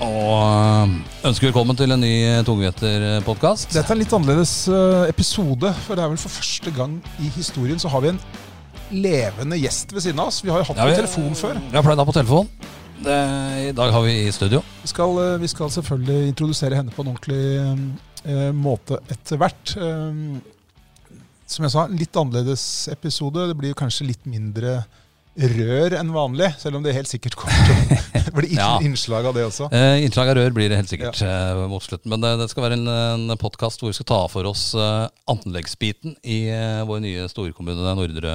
Og ønsker velkommen til en ny Tungveter-podkast. Dette er en litt annerledes eh, episode, for det er vel for første gang i historien så har vi en levende gjest ved siden av oss. Vi har jo hatt Ja, på telefon før. Vi har pleid å ha på telefon. Det, I dag har vi i studio. Vi skal, eh, vi skal selvfølgelig introdusere henne på en ordentlig eh, måte etter hvert. Eh, som jeg sa, en litt annerledes episode. Det blir jo kanskje litt mindre rør enn vanlig, selv om det helt sikkert kommer til å bli Ja. innslag av det også. Eh, innslag av rør blir det helt sikkert eh, mot slutten. Men det, det skal være en, en podkast hvor vi skal ta for oss eh, anleggsbiten i eh, vår nye storkommune Nordre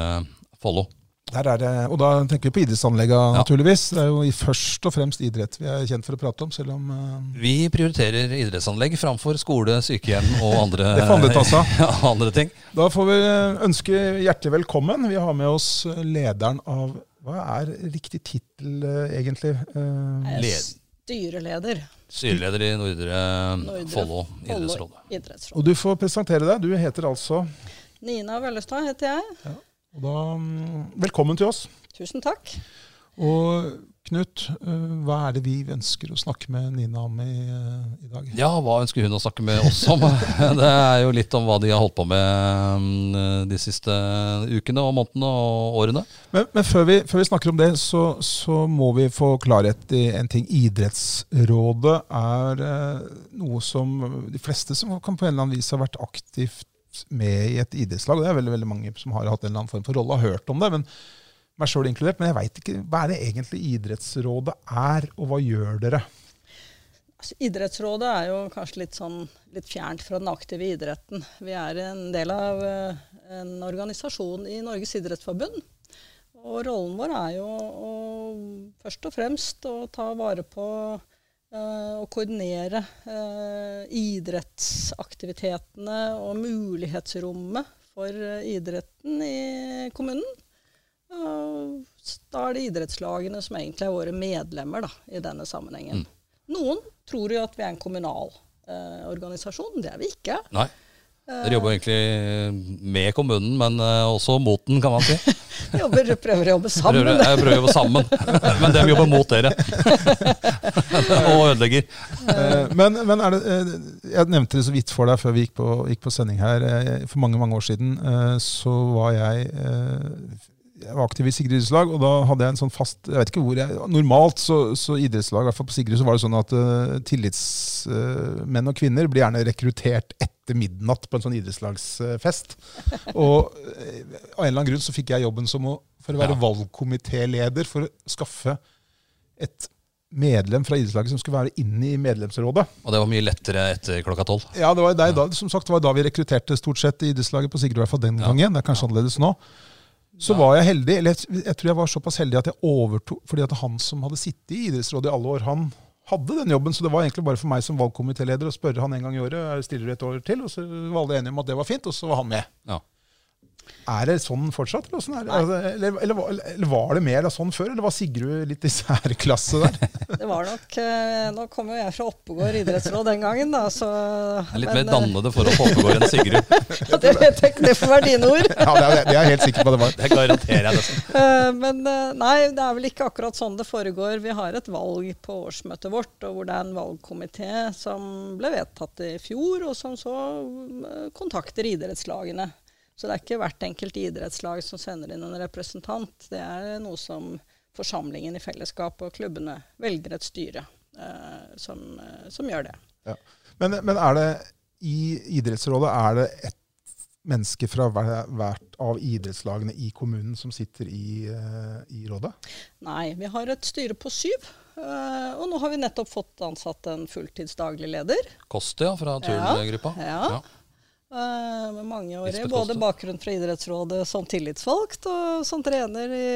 Follo. Der er det, og da tenker vi på idrettsanleggene, Ja. naturligvis. Det er jo først og fremst idrett vi er kjent for å prate om, selv om uh... Vi prioriterer idrettsanlegg framfor skole, sykehjem og andre, Det får ta seg ja, andre ting. Da får vi ønske hjertelig velkommen. Vi har med oss lederen av Hva er riktig tittel, eh, egentlig? Uh, er Led- Styreleder. Styreleder i Nordre, Nordre Follo idrettsråd. idrettsråd. Og du får presentere deg. Du heter altså Nina Vellestad heter jeg. Og da, mm, Velkommen til oss. Tusen takk. Og Knut, eh, hva er det vi ønsker å snakke med Nina om i, eh, i dag? Ja, hva ønsker hun å snakke med oss om? Det er jo litt om hva de har holdt på med mm, de siste ukene og månedene og årene. Men, men før, vi, før vi snakker om det, så, så må vi få klarhet i en ting. Idrettsrådet er eh, noe som de fleste som kan på en eller annen vis ha vært aktivt med i et idrettslag, og det er veldig, veldig mange som har hatt en eller annen form for rolle, har hørt om det, men meg sjøl inkludert. Men jeg veit ikke hva er det egentlig Idrettsrådet er, og hva gjør dere? Altså, idrettsrådet er jo kanskje litt, sånn, litt fjernt fra den aktive idretten. Vi er en del av eh, en organisasjon i Norges idrettsforbund. Og rollen vår er jo å, først og fremst å ta vare på og koordinere eh, idrettsaktivitetene og mulighetsrommet for eh, idretten i kommunen. Da er det idrettslagene som egentlig er våre medlemmer da, i denne sammenhengen. Noen tror jo at vi er en kommunal eh, organisasjon. Det er vi ikke. Nei. Dere jobber egentlig med kommunen, men eh, også mot den, kan man si. Jobber, prøver å jobbe sammen. Prøver, jeg prøver å jobbe sammen, men de jobber mot dere. Og ødelegger. Eh, Men, men er det, eh, jeg nevnte det så vidt for deg før vi gikk på, gikk på sending her. Eh, For mange mange år siden eh, så var jeg eh, jeg var aktiv i Sigrid idrettslag, og da hadde jeg en sånn fast jeg vet ikke hvor jeg, Normalt så, så idrettslag, i hvert fall på Sigrid, så var det sånn at uh, tillitsmenn og kvinner blir gjerne rekruttert etter midnatt på en sånn idrettslagsfest. og uh, av en eller annen grunn så fikk jeg jobben som å, for å være Ja. valgkomitéleder for å skaffe et medlem fra idrettslaget som skulle være inne i medlemsrådet. Og det var mye lettere etter klokka tolv. Ja, det var, deg da, som sagt, det var da vi rekrutterte stort sett i idrettslaget på Sigrid, i hvert fall den Ja. gangen. Det er kanskje annerledes nå. Så Ja. var jeg heldig, eller jeg, jeg tror jeg var såpass heldig at jeg overtok, fordi at han som hadde sittet i idrettsrådet i alle år, han hadde den jobben, så det var egentlig bare for meg som valgkomitéleder å spørre han en gang i året, stiller du et år til, og så var alle enige om at det var fint, og så var han med. Ja. Er det sånn fortsatt, eller, er? Altså, eller, eller, var- eller var det mer sånn før, eller var Sigrud litt i særklasse der? Det var nok eh, Nå kom jo jeg fra Oppegård idrettsråd den gangen, da, så Det er litt men, mer dannede forhold på Oppegård enn Sigrud. ja, Det vet jeg ikke, det får være dine ord. Ja, det er, det er jeg helt sikker på det var. Det garanterer jeg nesten. Eh, Men eh, nei, det er vel ikke akkurat sånn det foregår. Vi har et valg på årsmøtet vårt, og hvor det er en valgkomité som ble vedtatt i fjor, og som så eh, kontakter idrettslagene. Så det er ikke hvert enkelt idrettslag som sender inn en representant. Det er noe som forsamlingen i fellesskap og klubbene velger et styre eh, som, eh, som gjør det. Men, men er det i idrettsrådet er det et menneske fra hvert av idrettslagene i kommunen som sitter i, eh, i rådet? Nei, vi har et styre på syv. Uh, og nå har vi nettopp fått ansatt en fulltidsdaglig leder. Koste, ja, fra turngruppa. Ja. Eh, med mange Lisbeth både bakgrunn fra idrettsrådet som tillitsvalgt og som trener i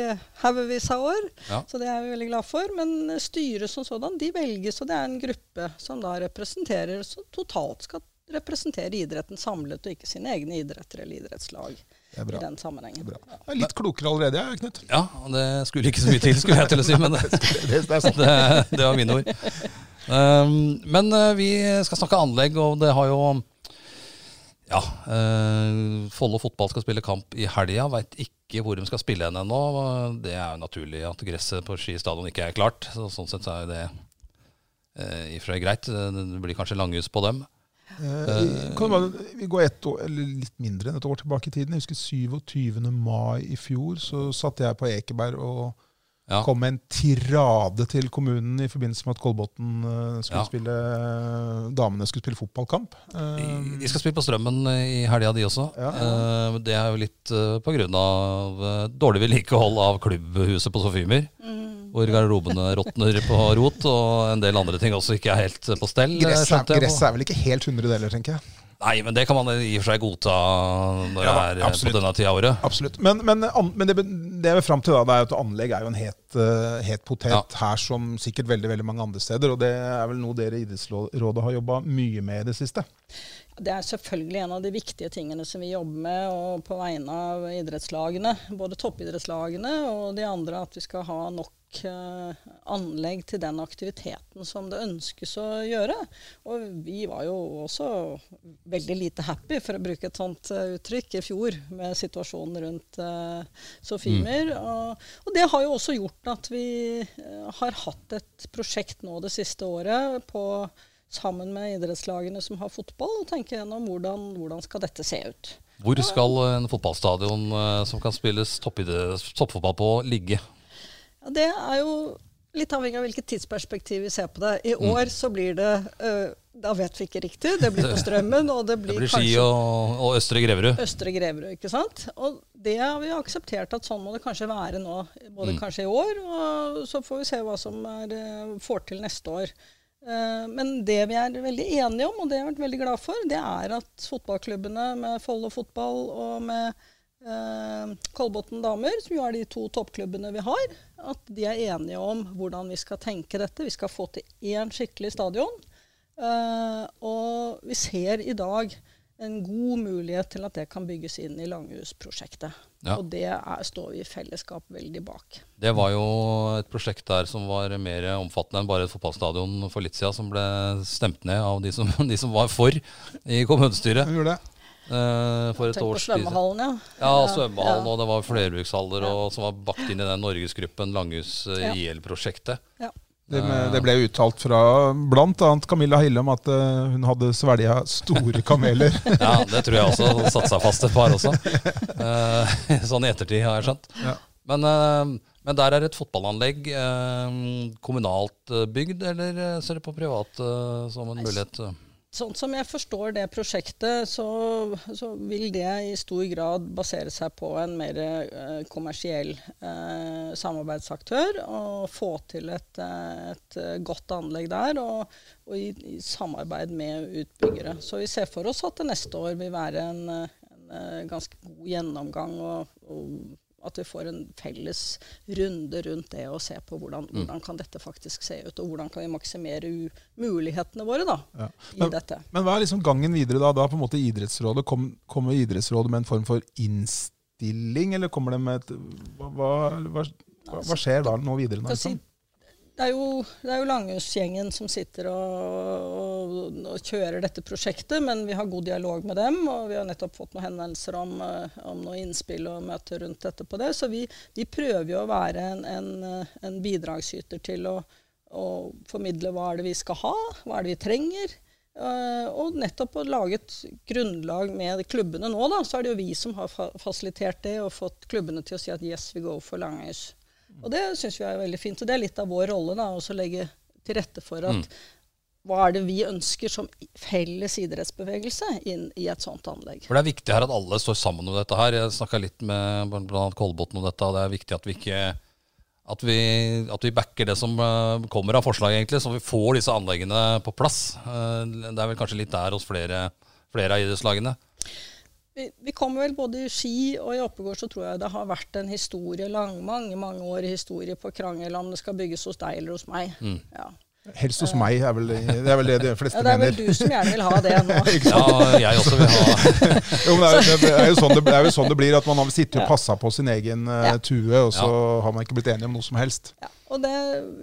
haugevis av år. Ja. Så det er vi veldig glad for. Men styret som sådan, de velges, og det er en gruppe som da representerer, som totalt skal representere idretten samlet, og ikke sine egne idretter eller idrettslag Det er i den sammenhengen. Det er bra. Jeg er litt klokere allerede, jeg, Knut. Ja, det skulle ikke så mye til, skulle jeg til å si, men det, Det, det er sant. det, det var mine ord. Um, men eh, vi skal snakke anlegg, og det har jo Ja. Eh, Follo fotball skal spille kamp i helga. Veit ikke hvor de skal spille hen ennå. Det er jo naturlig at gresset på Ski stadion ikke er klart. Så sånn sett så er det eh, i og for seg greit. Det blir kanskje langhus på dem. Eh, kan bare, vi går ett år, eller litt mindre enn et år tilbake i tiden. Jeg husker 27. mai i fjor så satt jeg på Ekeberg og Ja. kom med en tirade til kommunen i forbindelse med at Kolbotn eh, skulle Ja. spille damene skulle spille fotballkamp. De, Eh, skal spille på Strømmen i helga, de også. Ja. Eh, Det er jo litt pga. på grunn av eh, dårlig vedlikehold av klubbhuset på Sofimer. Hvor garderobene råtner på rot, og en del andre ting også ikke er helt på stell. eh, Gresset jeg. er vel ikke helt 100 deler, tenker jeg. Nei, men det kan man i og for seg godta når Ja, det er eh, absolutt. på denne tida av året. Absolutt. Men, men, an- men det, det jeg vil fram til, da, det er at anlegg er jo en het, eh, het potet Ja. her som sikkert veldig veldig mange andre steder. Og det er vel noe dere i Idrettsrådet har jobba mye med i det siste. Det er selvfølgelig en av de viktige tingene som vi jobber med og på vegne av idrettslagene. Både toppidrettslagene og de andre, at vi skal ha nok eh, anlegg til den aktiviteten som det ønskes å gjøre. Og vi var jo også veldig lite happy, for å bruke et sånt uh, uttrykk, i fjor med situasjonen rundt uh, Sofimer. Og, og det har jo også gjort at vi uh, har hatt et prosjekt nå det siste året på sammen med idrettslagene som har fotball, og tenke gjennom hvordan, hvordan skal dette se ut. Hvor skal en fotballstadion som kan spilles toppfotball på, ligge? Det er jo litt avhengig av hvilket tidsperspektiv vi ser på det. I år så blir det uh, Da vet vi ikke riktig. Det blir på Strømmen, og det Det blir, blir Ski og, og Østre Greverud. Østre Greverud, ikke sant? Og det har vi akseptert at sånn må det kanskje være nå, både kanskje i år, og så får vi se hva som er, øh, får til neste år. Eh, Men det vi er veldig enige om, og det har jeg vært veldig glad for, det er at fotballklubbene med Follo fotball og med eh, Kolbotn damer, som jo er de to toppklubbene vi har, at de er enige om hvordan vi skal tenke dette. Vi skal få til én skikkelig stadion. Eh, og vi ser i dag en god mulighet til at det kan bygges inn i Langhusprosjektet. Ja. Og det er, står vi i fellesskap veldig bak. Det var jo et prosjekt der som var mer omfattende enn bare et fotballstadion for litt siden, som ble stemt ned av de som, de som var for i kommunestyret Eh, for et års tid siden. svømmehallen, ja. Ja, svømmehallen, ja. og det var flerbrukshaller og, som var bakt inn i den Norgesgruppen Langhus eh, Ja. IL-prosjektet. Ja. Det, med, det ble uttalt fra bl.a. Camilla Hillem at uh, hun hadde svelga store kameler. Ja, det tror jeg også satte seg fast et par også. Uh, sånn i ettertid, har jeg skjønt. Ja. Men, uh, men der er et fotballanlegg eh, kommunalt eh, bygd, eller eh, ser det på privat eh, som en mulighet? Sånn som jeg forstår det prosjektet, så, så vil det i stor grad basere seg på en mer eh, kommersiell eh, samarbeidsaktør. Og få til et, eh, et eh, godt anlegg der, og, og i, i samarbeid med utbyggere. Så vi ser for oss at det neste år vil være en, en, en eh, ganske god gjennomgang, og, og at vi får en felles runde rundt det og se på hvordan, hvordan kan dette faktisk se ut, og hvordan kan vi maksimere mulighetene våre da, Ja. i Men- dette. Men hva er liksom gangen videre da? Da på en måte Idrettsrådet kom, Kommer Idrettsrådet med en form for innstilling, eller kommer det med et Hva, hva, hva, hva skjer da nå videre? Nå, liksom? Det er jo, det er jo Langhusgjengen som sitter og, og, og kjører dette prosjektet, men vi har god dialog med dem. Og vi har nettopp fått noen henvendelser om, eh, om noen innspill og møter rundt dette på det. Så vi, vi prøver jo å være en, en, en bidragsyter til å, å formidle hva er det vi skal ha, hva er det vi trenger. Eh, og nettopp å lage et grunnlag med klubbene nå, da, så er det jo vi som har fa fasilitert det og fått klubbene til å si at yes, we go for Langhus. Og det syns vi er veldig fint. Og det er litt av vår rolle, da, også legge til rette for at hva er det vi ønsker som felles idrettsbevegelse inn i et sånt anlegg. For Det er viktig her at alle står sammen om dette. her. Jeg snakka litt med bl.a. Kolbotn om dette. og Det er viktig at vi ikke at vi, at vi backer det som eh, kommer av forslag, egentlig, så vi får disse anleggene på plass. Eh, Det er vel kanskje litt der hos flere, flere av idrettslagene. Vi, vi kommer vel både i Ski og i Oppegård, så tror jeg det har vært en historie, lang, mange mange år i historie på krangel om det skal bygges hos deg eller hos meg. Ja. Helst hos meg, er vel, det er vel det de fleste mener. ja, Det er vel mener. du som gjerne vil ha det nå. Ja, jeg også vil ha Jo, men det, er, det, er jo sånn det, det er jo sånn det blir, at man har sittet og passa på sin egen eh, Ja. tue, og så har man ikke blitt enige om noe som helst. Ja, og det,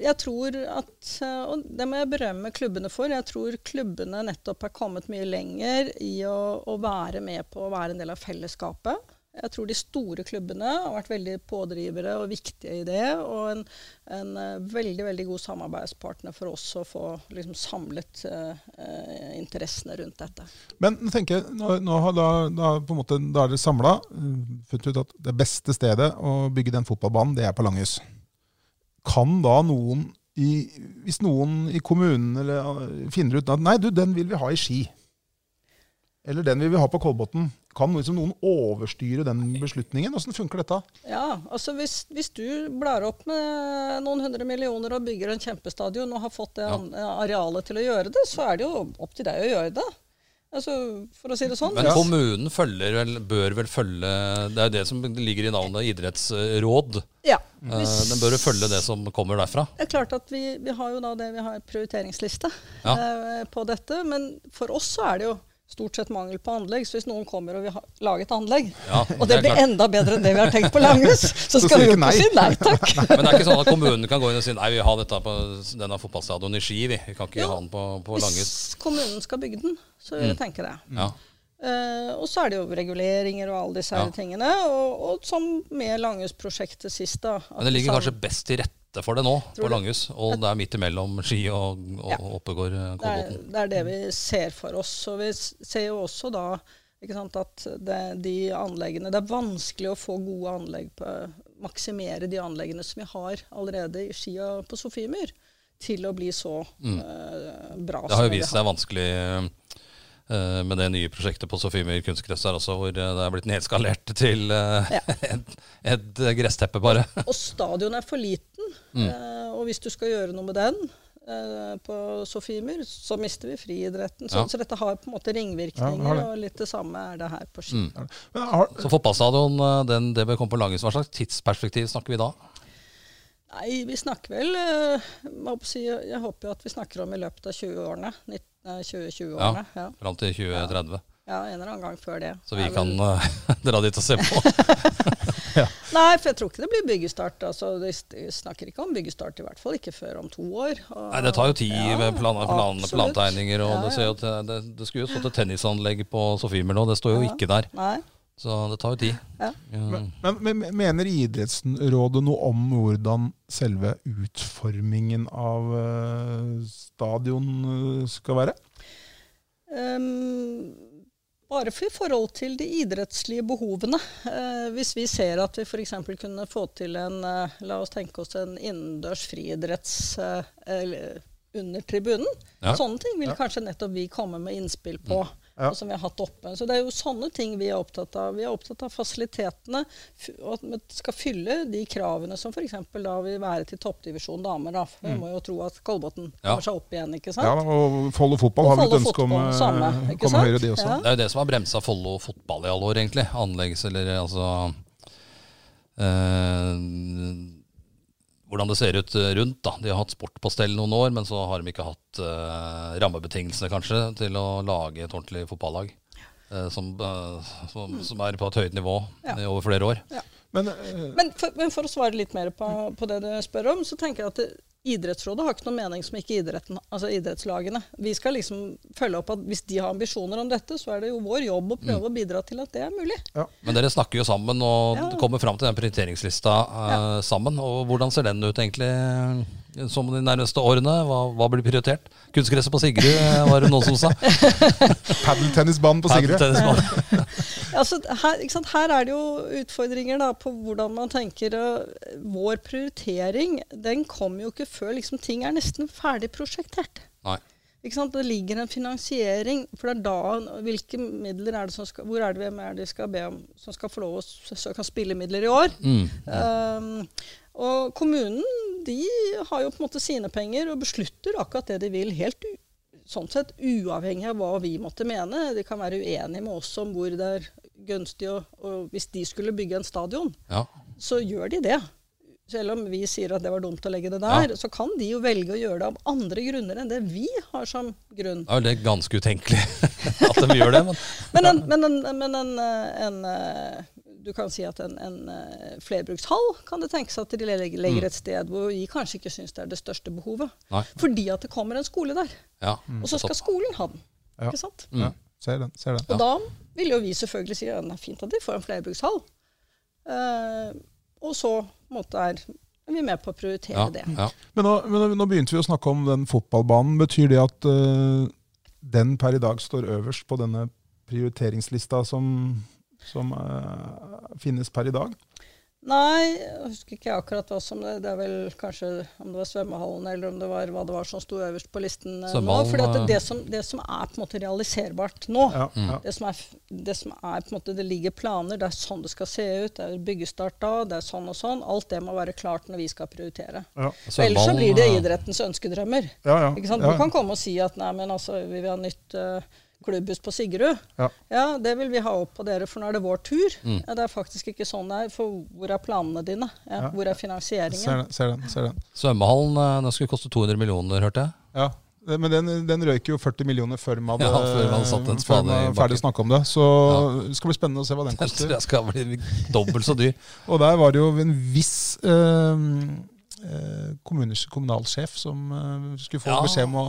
jeg tror at, eh, og det må jeg berømme klubbene for. Jeg tror klubbene nettopp har kommet mye lenger i å, å være med på å være en del av fellesskapet. Jeg tror de store klubbene har vært veldig pådrivere og viktige i det. Og en, en eh, veldig veldig god samarbeidspartner for oss å få liksom, samlet eh, interessene rundt dette. Men tenker jeg, nå, nå da, da, måte, da er dere samla, funnet ut at det beste stedet å bygge den fotballbanen, det er på Langhus. Kan da noen i, hvis noen i kommunen eller, finner ut at nei, du, den vil vi ha i Ski, eller den vil vi ha på Kolbotn, kan liksom noen overstyre den beslutningen? Hvordan funker dette? Ja, altså hvis, hvis, du blar opp med noen hundre millioner og bygger en kjempestadion og har fått det ja. arealet til å gjøre det, så er det jo opp til deg å gjøre det. Altså, for å si det sånn. Men kommunen følger vel, bør vel følge Det er det som ligger i navnet idrettsråd. Ja, eh, hvis, Den bør jo følge det som kommer derfra. Det er klart at vi, vi har jo da det vi har prioriteringsliste ja. eh, på dette. Men for oss så er det jo stort sett mangel på anlegg. Så hvis noen kommer og vil ha, lage et anlegg, ja, og det, det blir klart. enda bedre enn det vi har tenkt på Langhus, så, så skal vi jo ikke si nei takk. Men det er ikke sånn at kommunen kan gå inn og si nei, vi har dette på denne fotballstadion i Ski, vi. Vi kan ikke ja, ha den på, på Langhus. Hvis kommunen skal bygge den, så vil jeg mm. tenke det. Ja. Uh, og så er det jo reguleringer og alle disse ja. tingene. Og, og, som med Langhus-prosjektet sist. da. Men det ligger kanskje best til rette rette for det nå på Langhus. Og det er midt imellom Ski og, og ja. Oppegård Kolbotn. Det, det, er det vi ser for oss. Og vi ser jo også da sant, at det, de anleggene Det er vanskelig å få gode anlegg på Maksimere de anleggene som vi har allerede i Ski og på Sofiemyr, til å bli så mm. uh, bra som Det har jo vist seg vanskelig Eh, med det nye prosjektet på Sofiemyr kunstgress der også, hvor det er blitt nedskalert til uh, ja. et, et, gressteppe, bare. Og stadion er for liten. Mm. Uh, og hvis du skal gjøre noe med den uh, på Sofiemyr, så mister vi friidretten. Så, ja. så, dette har på en måte ringvirkninger, ja, og litt det samme er det her på Ski. Mm. Så fotballstadion, den, det bør komme på Langhus. Hva slags tidsperspektiv snakker vi da? Nei, vi snakker vel jeg, jeg håper jo at vi snakker om i løpet av 20-årene. 2020-årene. Ja, ja. Fram til 2030. Ja, en eller annen gang før det. Så vi kan uh, dra dit og se på? ja. Nei, for jeg tror ikke det blir byggestart. Altså, de snakker ikke om byggestart, i hvert fall ikke før om to år. Og, Nei, Det tar jo tid ja, med plan, plan, plantegninger. og det, jo til, det, det, skulle jo stått et tennisanlegg på Sofiemer nå, det står jo ikke der. Nei. Så det tar jo tid. Ja. Men, men, Mener idrettsrådet noe om hvordan selve utformingen av uh, stadion eh, skal være? Um, bare for i forhold til de idrettslige behovene. Uh, hvis vi ser at vi f.eks. kunne få til en uh, La oss tenke oss en innendørs friidretts under tribunen. Ja. Sånne ting vil ja. kanskje nettopp vi komme med innspill på. Mm ja. som vi har hatt oppe. Så det er jo sånne ting vi er opptatt av. Vi er opptatt av fasilitetene, og at vi skal fylle de kravene som f.eks. da vil være til toppdivisjon damer. da. Vi mm. må jo tro at Kolbotn ja. kommer seg opp igjen, ikke sant? Ja, og Follo fotball har vi et ønske om å eh, komme høyere, de også. Ja. Det er jo det som har bremsa Follo fotball i alle år, egentlig. Anleggs, eller altså øh, hvordan det ser ut eh, rundt. da. De har hatt sportpastell noen år, men så har de ikke hatt uh, rammebetingelsene kanskje til å lage et ordentlig fotballag. Uh, som, uh, som, som, er på et høyt nivå ja. over flere år. Ja. Men, men, for, men, for, å svare litt mer på, på, det du spør om, så tenker jeg at det, Idrettsrådet har ikke noen mening som ikke idretten, altså idrettslagene. Vi skal liksom følge opp at hvis de har ambisjoner om dette, så er det jo vår jobb å prøve mm. å bidra til at det er mulig. Ja. Men dere snakker jo sammen og ja. kommer fram til den prioriteringslista uh, ja. sammen. Og hvordan ser den ut egentlig? Som de nærmeste årene? Hva, hva blir prioritert? Kunstgresset på Sigrud, eh, var det noen som sa. Padeltennisbanen på Sigrud. altså, her, her, er det jo utfordringer da, på hvordan man tenker. Vår prioritering den kommer jo ikke før liksom, ting er nesten ferdig prosjektert. Nei. Det ligger en finansiering. For det er da hvilke midler er det som skal, Hvor er det hvem er det de skal be om som skal få lov å kan spille midler i år? Mm. Um, og kommunen de har jo på en måte sine penger og beslutter akkurat det de vil, helt sånn sett uavhengig av hva vi måtte mene. De kan være uenige med oss om hvor det er gunstig å og Hvis de skulle bygge en stadion, ja. så gjør de det. Selv om vi sier at det var dumt å legge det der, ja. så kan de jo velge å gjøre det av andre grunner enn det vi har som grunn. Ja, det er ganske utenkelig at de gjør det. Men, men, en, men, en, men en, en, du kan si at en, en uh, flerbrukshall kan det tenkes at de legger, mm. et sted hvor vi kanskje ikke syns det er det største behovet. Nei. Fordi at det kommer en skole der. Ja. Mm. Og så skal skolen ha den. Ja. Ikke sant? Ja. Ser den. ser den. Og da vil jo vi selvfølgelig si at det er fint at de får en flerbrukshall. Eh, og så måte er vi med på å prioritere Ja, det. ja. Men, nå, men nå- begynte vi å snakke om den fotballbanen. Betyr det at uh, den per i dag står øverst på denne prioriteringslista som, som uh, finnes per i dag? Nei, jeg husker ikke akkurat hva som det Det er vel kanskje om det var svømmehallen eller om det var hva det var som sto øverst på listen eh, nå. For det, eh, det, som, det som er på en måte realiserbart nå, Ja, ja. det som, er, det som er på en måte Det ligger planer, det er sånn det skal se ut, det er byggestart da, det er sånn og sånn. Alt det må være klart når vi skal prioritere. ja. Ellers så blir det eh, idrettens ønskedrømmer. ja, ja. Ikke sant? ja. Du kan komme og si at nei, men altså, vi vil ha nytt eh, klubbhus på Sigrud. Ja. det vil vi ha opp på dere, for nå er det vår tur. Mm. Ja, det er faktisk ikke sånn det er. For hvor er planene dine? Ja, Ja. Hvor er Ser finansieringen? den. Ser den, ser den. Svømmehallen eh, den skulle koste 200 millioner, hørte jeg. Ja. Det- Men den, den røyk jo 40 millioner før man hadde, Ja, før man satt en før man ferdig snakka om det. Så det skal bli spennende å se hva den Den tror jeg skal bli dobbelt så dyr. Og der var det jo en viss eh, eh, kommunes- kommunalsjef som eh, skulle få Ja. beskjed om å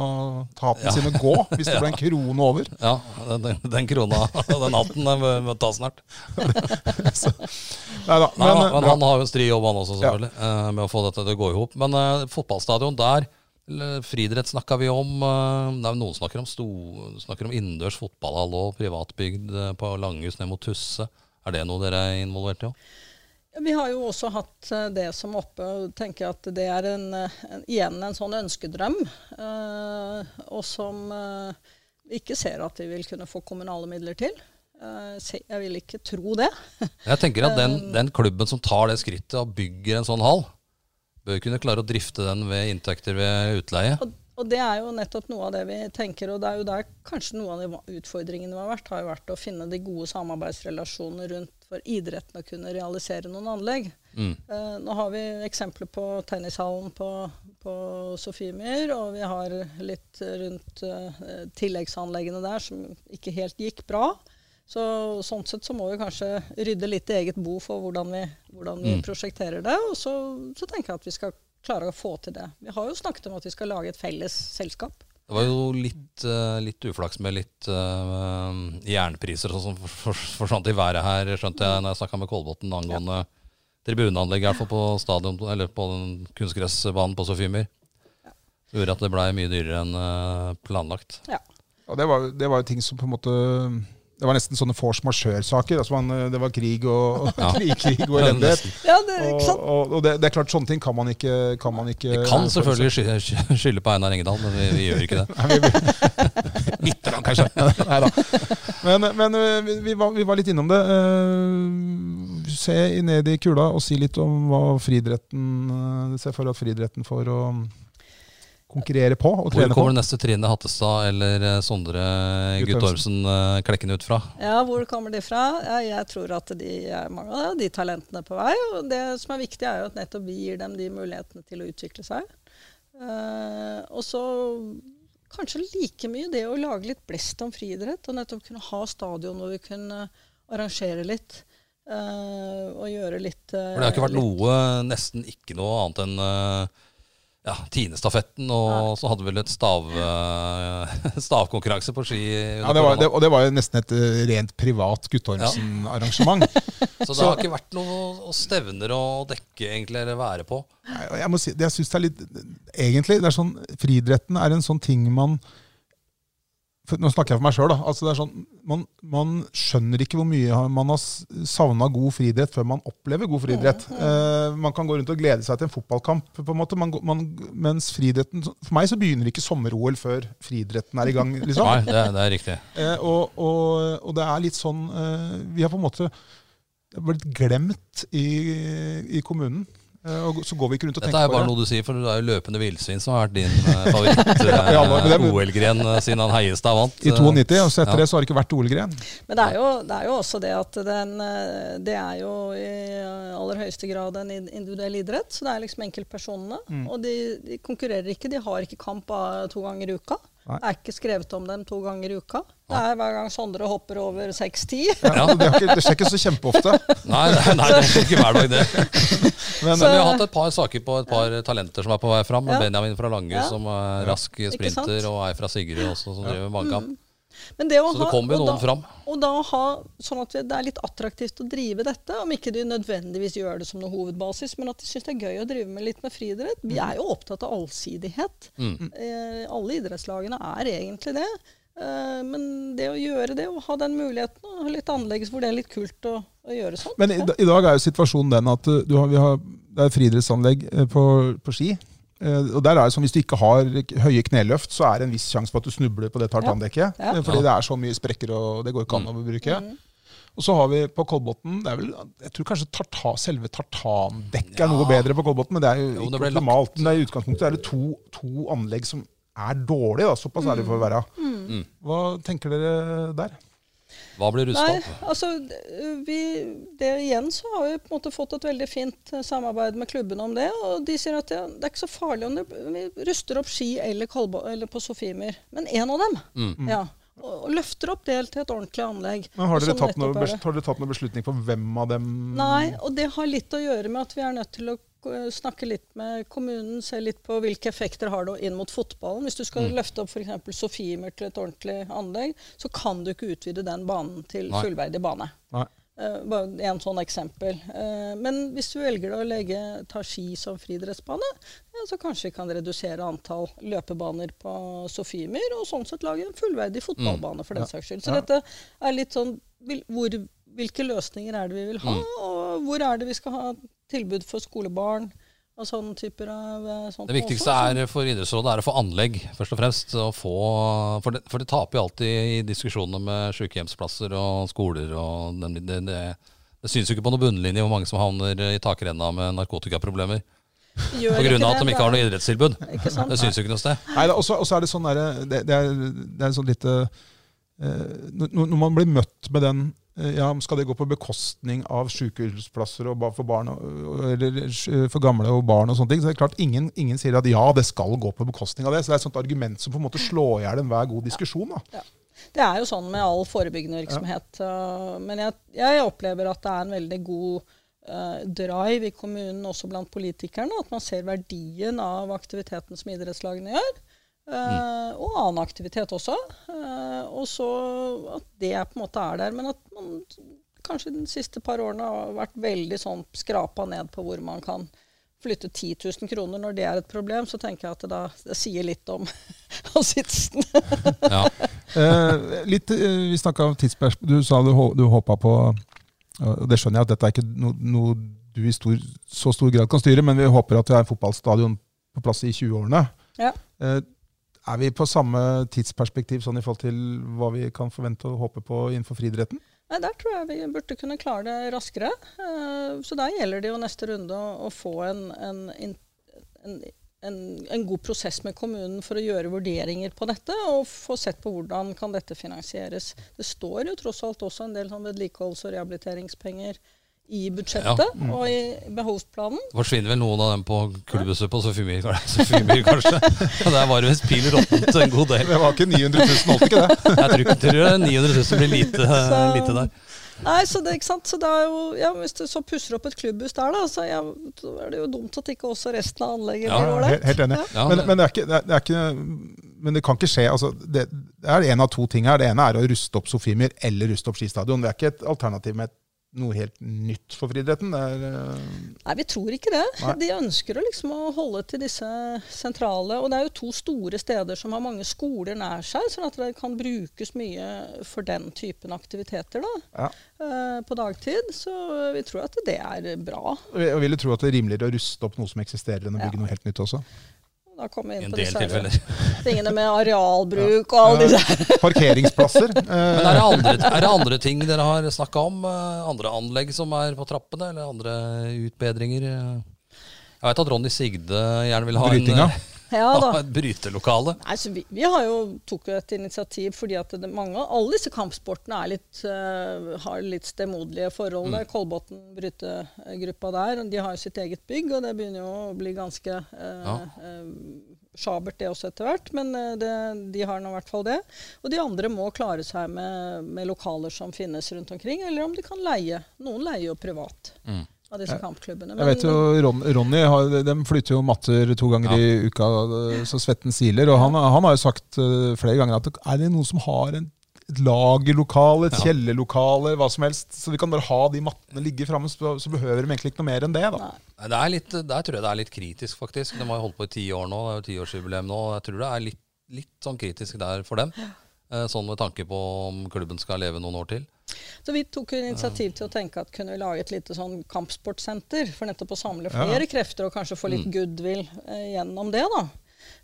ta hatten Ja. sin og gå hvis det ble en krone over. Ja, den, den, krona og den hatten den må- ta snart. så, Nei, men, men, men han har jo en stri jobb, han også, selvfølgelig, ja. med å få dette til å gå i hop. Men uh, fotballstadion der Friidrett snakka vi om. eh, er jo noen snakker om, sto, snakker om innendørs fotballhall og privatbygd eh, på Langhus ned mot Tusse. Er det noe dere er involvert i òg? Vi har jo også hatt eh, det som oppe, og tenker at det er en, eh, en, igjen en sånn ønskedrøm. eh, og som eh, vi ikke ser at vi vil kunne få kommunale midler til. Eh, se- jeg vil ikke tro det. Jeg tenker at den, den klubben som tar det skrittet og bygger en sånn hall, bør kunne klare å drifte den ved inntekter ved utleie. Og, og det er jo nettopp noe av det vi tenker, og det er jo der kanskje noe av de utfordringene vi har vært, har jo vært å finne de gode samarbeidsrelasjonene rundt for idretten å kunne realisere noen anlegg. Mm. Eh, nå har vi eksempler på tennishallen på, på Sofiemyr, og vi har litt rundt eh, tilleggsanleggene der som ikke helt gikk bra. Så Sånn sett så må vi kanskje rydde litt i eget bo for hvordan vi, hvordan vi Mm. prosjekterer det. Og så, så tenker jeg at vi skal klare å få til det. Vi har jo snakket om at vi skal lage et felles selskap. Det var jo litt, eh, litt uflaks med litt uh, jernpriser og sånn som for- for- forsvant i været her, skjønte jeg når jeg snakka med Kolbotn angående tribuneanlegg, i hvert fall på stadion, eller på den kunstgressbanen på Sofiemyr. Det gjorde at det blei mye dyrere enn eh, planlagt. Ja. Og det var, det var jo ting som på en måte Det var nesten sånne force majeure-saker. Altså det var krig og, Ja. krig, krig og elendighet. Ja, det, Og, og, og det, det er klart, sånne ting kan man ikke, kan man ikke Vi kan selvfølgelig sky- sky- skylde på Einar Engedal, men vi, vi gjør ikke det. Litt, kanskje. Neida. Men, men øh, vi, var, vi var litt innom det. Eh, Se ned i kula og si litt om hva friidretten ser for at friidretten får å konkurrere på og Hvor trene på. kommer det neste Trine Hattestad eller eh, Sondre Guttormsen. Eh, klekken ut fra? Ja, hvor kommer de fra? Ja, jeg tror at de er mange av de talentene på vei. Og det som er viktig, er jo at nettopp vi gir dem de mulighetene til å utvikle seg. Eh, og så kanskje like mye det å lage litt blest om friidrett. Og nettopp kunne ha stadion hvor vi kunne arrangere litt. Uh, og gjøre litt uh, For det har ikke vært litt- noe, nesten ikke noe annet enn eh, ja, Tinestafetten, og så hadde vi vel et stav, eh, stavkonkurranse på ski. Ja, det var, det, og det var jo nesten et øh, rent privat Guttormsen-arrangement. Så det har ikke vært noe stevner å dekke egentlig, eller være på. Nei, Jeg må si, jeg synes det er litt Egentlig, det er sånn Friidretten er en sånn ting man Nå snakker jeg for meg sjøl. Altså sånn, man, man skjønner ikke hvor mye man har savna god friidrett før man opplever god friidrett. Eh, man kan gå rundt og glede seg til en fotballkamp, på en måte, man, man, mens friidretten For meg så begynner ikke sommer-OL før friidretten er i gang. liksom. Nei, det, det er riktig. Eh, og, og, og det er litt sånn eh, Vi har på en måte blitt glemt i, i kommunen. Eh, og så går vi ikke rundt og Dette tenker er på bare det. noe du sier, for det er jo løpende villsvin som har vært din uh, Ja, men det- favoritt-OL-gren siden han Heiestad vant. I 92, og så etter Ja. det så har det ikke vært OL-gren. Men det er, jo, det er jo også det at den, eh, det er jo i aller høyeste grad en individuell idrett. Så det er liksom enkeltpersonene. Mm. Og de, de konkurrerer ikke. De har ikke kamp to ganger i uka. Nei. Det er ikke skrevet om dem to ganger i uka. Det er hver gang Sondre hopper over 6-10. Ja, det, ikke, det skjer ikke så kjempeofte. Nei, nei, nei, det er ikke hver dag, det. Men, Men vi har hatt et par saker på et par talenter som er på vei fram. Ja. Benjamin fra Lange, Ja. som er rask sprinter, og ei fra Sigrid også, som driver med mannkamp. Men det å Så det kommer jo noen da- fram. Og da ha sånn at det er litt attraktivt å drive dette, om ikke de nødvendigvis gjør det som noe hovedbasis, men at de syns det er gøy å drive med litt med friidrett. Vi er jo opptatt av allsidighet. Mm. Eh, alle idrettslagene er egentlig det. Eh, men det å gjøre det, og ha den muligheten, og ha litt anlegg hvor det er litt kult å, å gjøre sånn. Men i, i dag er jo situasjonen den at du har, vi har, det er friidrettsanlegg uh, på, på ski. Uh, og der er det sånn, Hvis du ikke har høye kneløft, så er det en viss sjanse for at du snubler på det tartandekket. Ja. Ja. Fordi det er så mye sprekker, og det går ikke an å bruke. Mm. Og så har vi på Kolbotn det er vel, Jeg tror kanskje tarta, selve tartandekket er noe bedre på Kolbotn, men det er jo Jo, ikke optimalt. Men det er i utgangspunktet er det to, to anlegg som er dårlige. da, Såpass er det for å være. Mm. Hva tenker dere der? Hva blir rusta opp? altså vi, det Igjen så har vi på en måte fått et veldig fint eh, samarbeid med klubbene om det. Og de sier at det, det er ikke så farlig om det, vi ruster opp ski eller, Kolbo, eller på Sofiemyr, men én av dem. Mm. Ja, og, løfter opp det til et ordentlig anlegg. Men har, dere tatt noe, bes- har dere tatt noe beslutning på hvem av dem Nei, og det har litt å gjøre med at vi er nødt til å snakke litt med kommunen, se litt på hvilke effekter har det inn mot fotballen. Hvis du skal Mm. løfte opp f.eks. Sofiemer til et ordentlig anlegg, så kan du ikke utvide den banen til Nei. fullverdig bane. Nei. Uh, bare en sånn eksempel. Uh, men hvis du velger å legge, ta ski som friidrettsbane, ja, så kanskje vi kan redusere antall løpebaner på Sofiemyr, og sånn sett lage en fullverdig fotballbane for den Ja. saks skyld. Så Ja. dette er litt sånn vil, hvor, Hvilke løsninger er det vi vil ha, Mm. og hvor er det vi skal ha tilbud for skolebarn? Og sånne typer av eh, sånt Det viktigste også, er for Idrettsrådet er å få anlegg, først og fremst. Å få, for, det, for det taper jo alltid i diskusjonene med sykehjemsplasser og skoler. og den, det, det, det synes jo ikke på noen bunnlinje hvor mange som havner i takrenna med narkotikaproblemer. På grunn av at de ikke har noe idrettstilbud. Ikke sant? Det syns jo ikke noe sted. Nei, Og så er det sånn der, det, det, er, det er sånn lite eh, når, når man blir møtt med den eh, ja, Skal det gå på bekostning av sykehusplasser og for barn eh, for gamle og barn og sånne ting? Så det er klart ingen, ingen sier at ja, det skal gå på bekostning av det. Så det er et sånt argument som på en måte slår i hjel enhver god diskusjon. da. Det er jo sånn med all forebyggende virksomhet. Ja. Men jeg, jeg opplever at det er en veldig god uh, drive i kommunen, også blant politikerne. At man ser verdien av aktiviteten som idrettslagene gjør. Uh, Og annen aktivitet også. Uh, og så at det på en måte er der. Men at man kanskje de siste par årene har vært veldig sånn skrapa ned på hvor man kan flytte 10 000 kroner når det er et problem, så tenker jeg at det, da, det sier litt om, sitsen. Ja. Eh, litt, eh, vi snakka om tidsperspektiv. Du sa du, du håpa på og Det skjønner jeg at dette er ikke no, noe du i stor, så stor grad kan styre, men vi håper at vi har en fotballstadion på plass i 20-årene. Ja. Eh, er vi på samme tidsperspektiv sånn i forhold til hva vi kan forvente og håpe på innenfor friidretten? Nei, Der tror jeg vi burde kunne klare det raskere. Eh, Så der gjelder det jo neste runde å, få en, en, en, en god prosess med kommunen for å gjøre vurderinger på dette, og få sett på hvordan kan dette finansieres. Det står jo tross alt også en del sånn vedlikeholds- og rehabiliteringspenger i budsjettet og i behovsplanen. Forsvinner vel noen av dem på kullbussen på Sofiemyr, kanskje? Og Der var det visst pil råttent en god del. Det var ikke 900 000, holdt ikke det? Jeg tror ikke tror 900 000 blir lite, Så- lite der. Nei, så det, ikke sant? Så det er jo, ja, Hvis du så pusser opp et klubbhus der, da, så ja, så er det jo dumt at ikke også resten av anlegget Ja, blir Helt, ålreit. helt enig. Ja, men, det- men, det er ikke, det er, det er ikke, men det kan ikke skje. Altså, det, det er en av to ting her. Det ene er å ruste opp Sofiemyr eller ruste opp skistadion. Det er ikke et alternativ med et, noe helt nytt for friidretten. Eh, Nei, vi tror ikke det. Nei. De ønsker å liksom å holde til disse sentrale. Og det er jo to store steder som har mange skoler nær seg, sånn at det kan brukes mye for den typen aktiviteter da, ja. eh, på dagtid. Så vi tror at det er bra. Og Jeg du tro at det er rimeligere å ruste opp noe som eksisterer, enn å Ja. bygge noe helt nytt også. Da kom vi inn en på disse tilfeller. tingene med arealbruk og alle disse. Parkeringsplasser. Men Eh, er det, andre, er det andre ting dere har snakka om? eh, Andre anlegg som er på trappene, eller andre utbedringer? Jeg vet at Ronny Sigde gjerne vil ha en, Brytinga. eh, Ja da. ha et brytelokale. Nei, så vi, vi har jo tok jo et initiativ fordi at det, mange, alle disse kampsportene er litt, uh, har litt stemoderlige forhold. Mm. Kolbotn brytegruppa der, de har jo sitt eget bygg, og det begynner jo å bli ganske uh, Ja. eh, sjabert det også etter hvert. Men det, de har nå i hvert fall det. Og de andre må klare seg med, med lokaler som finnes rundt omkring, eller om de kan leie. Noen leier jo privat Mm. Av disse kampklubbene. Jeg vet jo, Ron, Ronny har, de flytter jo matter to ganger Ja. i uka, så svetten siler. Og han, han har jo sagt eh, flere ganger at er det noen som har en et lagerlokale, et kjellerlokale, hva som helst. Så vi kan bare ha de mattene ligge framme, så, så behøver de egentlig ikke noe mer enn det. da. Det er litt, der tror jeg det er litt kritisk, faktisk. De har jo holdt på i ti år nå. Det er jo tiårsjubileum nå. Jeg tror det er litt, litt sånn kritisk der for dem. Eh, Sånn med tanke på om klubben skal leve noen år til. Så vi tok initiativ til å tenke at kunne vi lage et lite sånn kampsportsenter for nettopp å samle Ja. flere krefter og kanskje få litt goodwill eh, gjennom det, da.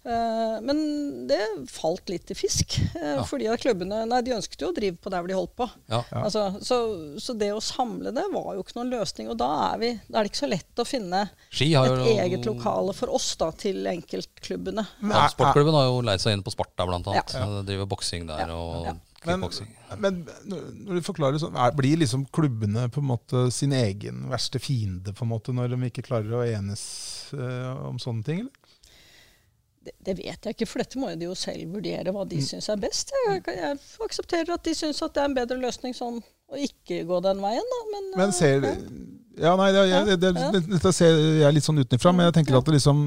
Uh, men det falt litt i fisk. Uh, Ja. Fordi at klubbene nei, de ønsket jo å drive på der hvor de holdt på. Ja. Altså, så, så det å samle det var jo ikke noen løsning. Og da er, vi, da er det ikke så lett å finne Ski har et jo eget lokale for oss da, til enkeltklubbene. Ja, sportklubben har jo leid seg inn på Sparta, blant annet. Ja. Driver boksing der Ja. og Ja. Men, kickboksing. men når du forklarer sånn, er, blir liksom klubbene på en måte sin egen verste fiende på en måte når de ikke klarer å enes uh, om sånne ting? Eller? Det, det vet jeg ikke, for dette må de jo selv vurdere hva Mm. de syns er best. Jeg, jeg aksepterer at de syns at det er en bedre løsning sånn å ikke gå den veien, da. Men, Men eh, ser ja. Ja, nei, det, jeg, det, Ja. det, dette ser jeg litt sånn utenfra, men jeg tenker Ja. at det liksom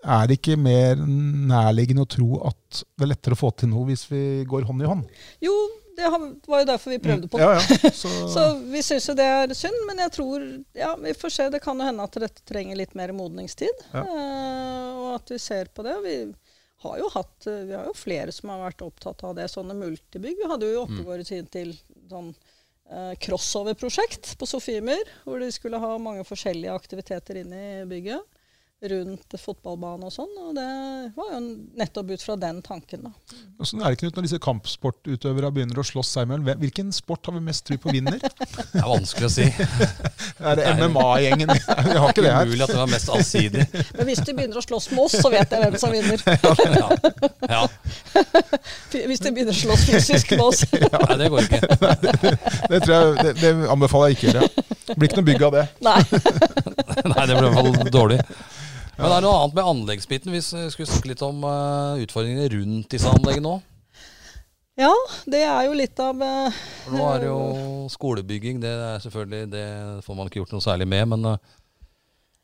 Er det ikke mer nærliggende å tro at det er lettere å få til noe hvis vi går hånd i hånd? Jo, det var jo derfor vi prøvde på det. Ja, ja. Så, Så vi syns jo det er synd, men jeg tror Ja, vi får se. Det kan jo hende at dette trenger litt mer modningstid. Ja. eh, og at vi ser på det. Vi har jo hatt eh, Vi har jo flere som har vært opptatt av det. Sånne multibygg. Vi hadde jo i Oppegård i sin til sånn eh, crossover-prosjekt på Sofiemyr, hvor de skulle ha mange forskjellige aktiviteter inne i bygget. Rundt fotballbane og sånn. Og det var jo nettopp ut fra den tanken, da. Sånn er det Knut, når disse kampsportutøvere begynner å slåss seg imellom. Hvilken sport har vi mest tro på vinner? Det er vanskelig å si. Er det MMA-gjengen? Vi har ikke det her. Umulig at det var mest allsidig. Men hvis de begynner å slåss med oss, så vet jeg hvem som vinner. Ja. ja. Hvis de begynner å slåss fysisk med oss. Nei, det går ikke. Det, tror jeg, det, det anbefaler jeg ikke. Det blir ikke noe bygg av det. Nei. Nei, det blir i hvert fall dårlig. Men det er noe annet med anleggsbiten. Hvis vi skulle snakke litt om eh, utfordringene rundt disse anleggene nå. Ja, det er jo litt av uh, nå er det jo skolebygging. Det er selvfølgelig, det får man ikke gjort noe særlig med. Men uh,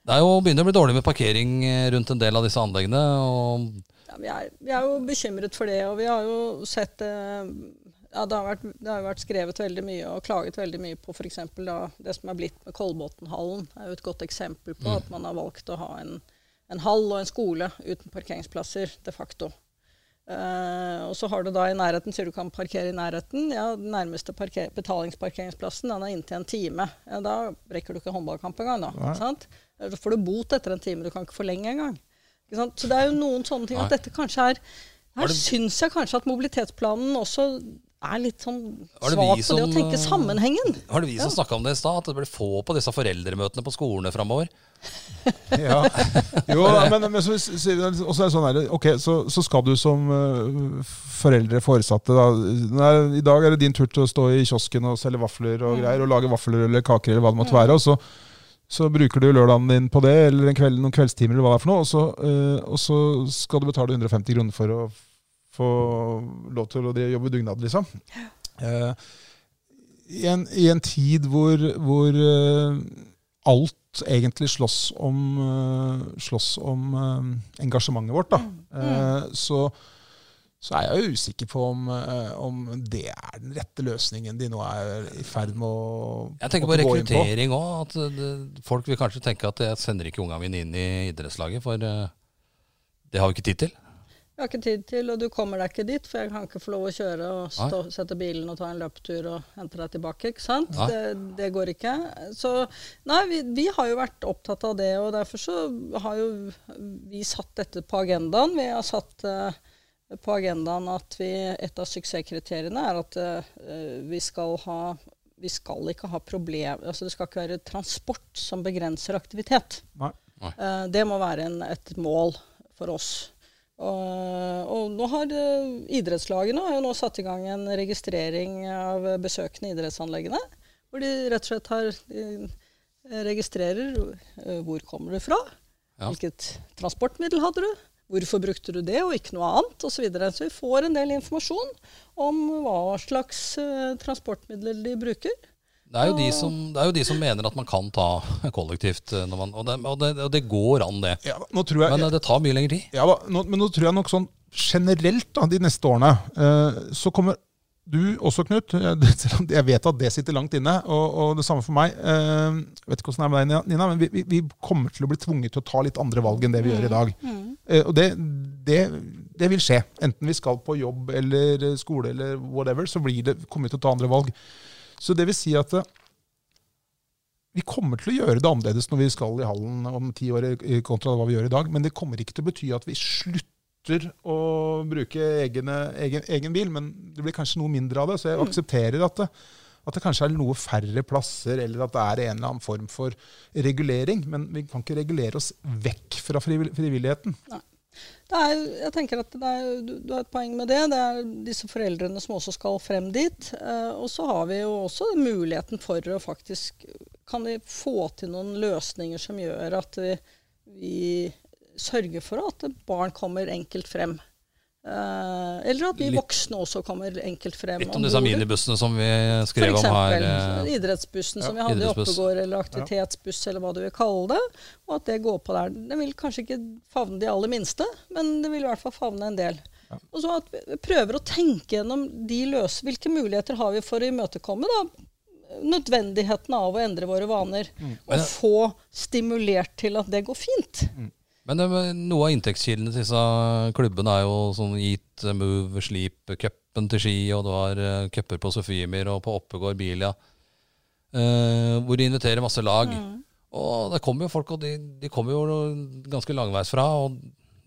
det er jo begynner å bli dårlig med parkering eh, rundt en del av disse anleggene. Og ja, vi, er, vi er jo bekymret for det, og vi har jo sett eh, ja, det, har vært, det har vært skrevet veldig mye og klaget veldig mye på f.eks. det som er blitt med Kolbotnhallen. Det er jo et godt eksempel på at man har valgt å ha en, en hall og en skole uten parkeringsplasser de facto. Uh, og så har du da i nærheten, sier du kan parkere i nærheten. Ja, Den nærmeste betalingsparkeringsplassen den er inntil en time. Ja, Da rekker du ikke håndballkamp engang. da, Nei. ikke sant? Da får du bot etter en time. Du kan ikke forlenge engang. Ikke sant? Så det er jo noen sånne ting at dette kanskje er Her syns jeg kanskje at mobilitetsplanen også er litt sånn svak vi på det å tenke eh, sammenhengen. Var det vi som snakka om det i stad? At det blir få på disse foreldremøtene på skolene framover? Ja. Jo, men, men så, så, så er det sånn her, okay, så, så skal du som eh, foreldre, foresatte da, Nei, I dag er det din tur til å stå i kiosken og selge vafler og greier, og lage vafler eller kaker eller hva det måtte være. og så så bruker du lørdagen din på det, eller en kveld, noen kveldstimer, eller hva det er for noe, og så, eh, og så skal du betale 150 kroner for å få lov til å jobbe dugnad, liksom. Eh, i, en, I en tid hvor, hvor eh, alt egentlig slåss om, eh, slåss om eh, engasjementet vårt, da, eh, så, så er jeg jo usikker på om, om det er den rette løsningen de nå er i ferd med å Jeg tenker på rekruttering òg. Folk vil kanskje tenke at jeg sender ikke ungene mine inn i idrettslaget, for det har vi ikke tid til. Jeg har ikke tid til, og du kommer deg ikke dit, for jeg kan ikke få lov å kjøre og stå, sette bilen og ta en løpetur og hente deg tilbake. ikke sant? Det, det går ikke. Så nei, vi, vi har jo vært opptatt av det, og derfor så har jo vi satt dette på agendaen. Vi har satt uh, på agendaen at vi, et av suksesskriteriene er at uh, vi skal ha vi skal ikke ha problem, altså Det skal ikke være transport som begrenser aktivitet. Nei. Nei. Uh, det må være en, et mål for oss. Og, og nå har eh, idrettslagene har jo nå satt i gang en registrering av besøkende idrettsanleggene. Hvor de rett og slett har, registrerer eh, hvor kommer du fra, Ja. hvilket transportmiddel hadde du, hvorfor brukte du det og ikke noe annet osv. Så, videre. så vi får en del informasjon om hva slags eh, transportmidler de bruker. Det er, jo de som, det er jo de som mener at man kan ta kollektivt, eh, når man, og, det, og, det, og det går an, det. Ja, nå tror jeg, Men eh, det tar mye lengre tid. Ja, nå, men nå tror jeg nok sånn generelt da, de neste årene, eh, så kommer du også, Knut. Jeg vet at det sitter langt inne, og, og det samme for meg. Jeg vet ikke hvordan det er med deg, Nina, men vi, vi, kommer til å bli tvunget til å ta litt andre valg enn det vi gjør i dag. Mm. Og det, det, det, vil skje. Enten vi skal på jobb eller skole eller whatever, så blir det, kommer vi til å ta andre valg. Så det vil si at vi kommer til å gjøre det annerledes når vi skal i hallen om ti år kontra hva vi gjør i dag. Men det kommer ikke til å bety at vi slutter å bruke egne, egen, egen, bil. Men det blir kanskje noe mindre av det. Så jeg mm. aksepterer at det, at det kanskje er noe færre plasser, eller at det er en eller annen form for regulering. Men vi kan ikke regulere oss vekk fra frivilligheten. Nei. Er, jeg tenker at er, Du har et poeng med det. Det er disse foreldrene som også skal frem dit. Eh, og så har vi jo også muligheten for å faktisk kan vi få til noen løsninger som gjør at vi, vi sørger for at barn kommer enkelt frem? Uh, eller at vi voksne også kommer enkelt frem. Litt om disse minibussene som vi skrev om her. For eksempel idrettsbussen ja, som vi hadde i Oppegård, eller aktivitetsbuss, eller hva du vil kalle det. Og at det går på der. Den vil kanskje ikke favne de aller minste, men det vil i hvert fall favne en del. Ja. Og så at vi prøver å tenke gjennom de løse, hvilke muligheter har vi for å imøtekomme da, nødvendigheten av å endre våre vaner. Mm. Og få stimulert til at det går fint. Mm. Men noe av inntektskildene til disse klubbene er jo sånn Eat, Move, Sleep, cupen til Ski, og du har uh, cuper på Sofiemyr og på Oppegård Bilia. Uh, hvor de inviterer masse lag. Mm. Og det kommer jo folk, og de, de kommer jo ganske langveisfra. Og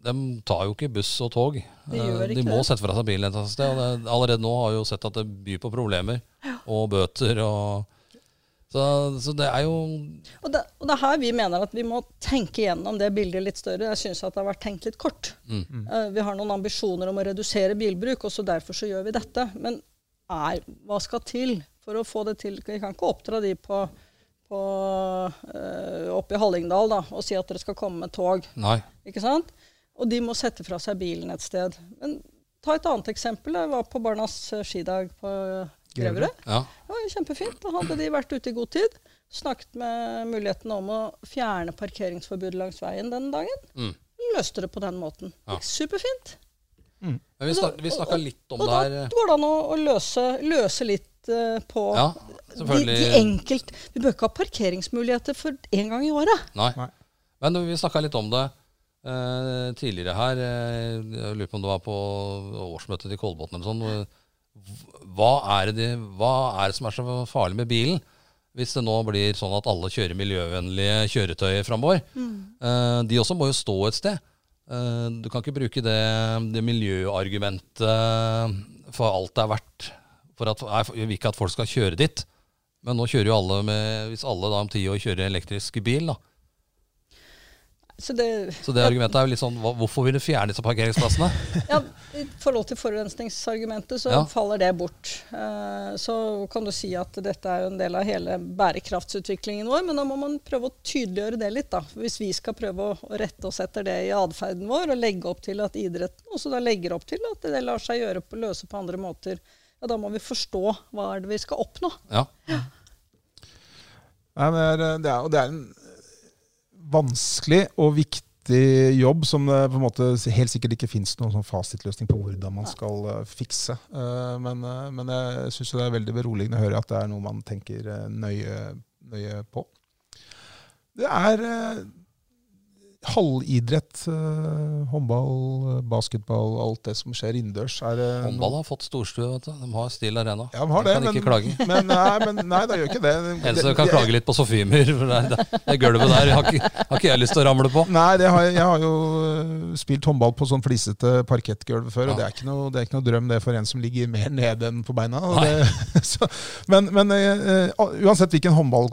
de tar jo ikke buss og tog. De, de må det. sette fra seg bilen et sted. Og det, allerede nå har vi jo sett at det byr på problemer og bøter. og så, så, det er jo og det, og det, er her vi mener at vi må tenke gjennom det bildet litt større. Jeg syns det har vært tenkt litt kort. Mm. Uh, vi har noen ambisjoner om å redusere bilbruk, og så derfor så gjør vi dette. Men er, hva skal til for å få det til? Vi kan ikke oppdra de på, på uh, oppe i Hallingdal da, og si at dere skal komme med tog. Nei. Ikke sant? Og de må sette fra seg bilen et sted. Men ta et annet eksempel. Jeg var på barnas skidag på Greverud. Ja. Det var kjempefint. Da hadde de vært ute i god tid. Snakket med muligheten om å fjerne parkeringsforbudet langs veien den dagen. Mm. Løste det på den måten. Ja. Superfint. Mm. Vi, snak, vi snakka litt om og, det her Da går det an å, å løse, løse, litt uh, på ja, de, de enkelt Vi bør ikke ha parkeringsmuligheter for én gang i året. Nei. Nei. Men vi snakka litt om det uh, tidligere her. Uh, jeg lurer på om det var på årsmøtet til Kolbotn eller sånn hva er, det, hva er det som er så farlig med bilen? Hvis det nå blir sånn at alle kjører miljøvennlige kjøretøy framover. Mm. Uh, de også må jo stå et sted. Uh, du kan ikke bruke det, det miljøargumentet for alt det er verdt. For at, jeg vil ikke at folk skal kjøre dit. Men nå kjører jo alle med Hvis alle da om ti år kjører elektrisk bil, da, så det, så det, argumentet er jo litt sånn Hvorfor vil du fjerne disse parkeringsplassene? ja, I forhold til forurensningsargumentet så ja. faller det bort. Uh, så kan du si at dette er jo en del av hele bærekraftsutviklingen vår, men da må man prøve å tydeliggjøre det litt. da. Hvis vi skal prøve å rette oss etter det i atferden vår, og legge opp til at idretten også da legger opp til at det lar seg gjøre på, løse på andre måter, ja, da må vi forstå hva er det vi skal oppnå. Ja. ja. Nei, det, er, det, er, det er en vanskelig og viktig jobb som det på en måte helt sikkert ikke fins noen sånn fasitløsning på hvordan man skal uh, fikse. Uh, men, men, jeg syns det er veldig beroligende å høre at det er noe man tenker nøye, nøye på. Det er halvidrett, uh, håndball, eh, basketball, alt det som skjer innendørs. Håndball har fått storstue, vet du. De har Steel Arena. Ja, de har det, kan men, ikke klage. Men, nei, men, nei, da gjør ikke det. Eneste kan klage litt på Sofiemyr, det, det, det gulvet der har ikke, har ikke, jeg lyst til å ramle på. Nei, har, jeg har jo eh, spilt håndball på sånn flisete parkettgulv før, ja. og det er, ikke noe, det er ikke noe drøm det for en som ligger mer nede enn på beina. Så, men, men uh, uansett hvilken håndball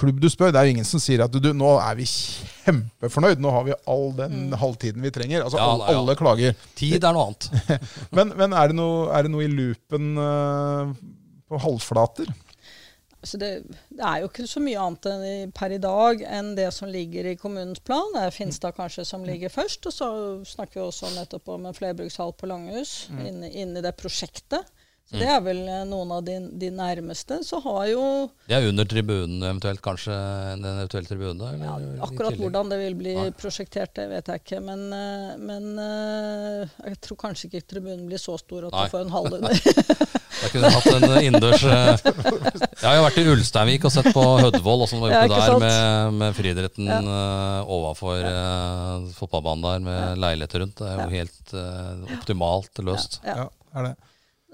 klubb du spør, det er jo ingen som sier at du, nå er vi kjempefornøyd, nå har vi all den mm. halvtiden vi trenger. Altså, ja, alle, alle klager. Tid er noe annet. men, men er, det noe, er, det noe, i loopen uh, på halvflater? Altså det, det, er jo ikke så mye annet i, per i dag enn det som ligger i kommunens plan. Det er Finstad kanskje som ligger først. Og så snakker vi også nettopp om en flerbrukshall på Langhus mm. inne, inne i det prosjektet. Så Det er vel eh, noen av de, de nærmeste. Så har jo Det er under tribunen eventuelt, kanskje? Den eventuelle tribunen? eller ja, Akkurat hvordan det vil bli Nei. prosjektert, det vet jeg ikke. Men, eh, men eh, jeg tror kanskje ikke tribunen blir så stor at Nei. du får en halv under. jeg kunne hatt en innendørs Jeg har jo vært i Ulsteinvik og sett på Hødvold, åssen det var Ja, oppe der med, med friidretten Ja. overfor eh, fotballbanen der med leiligheter rundt. Det er jo Ja. helt uh, optimalt løst. Ja. Ja, er det.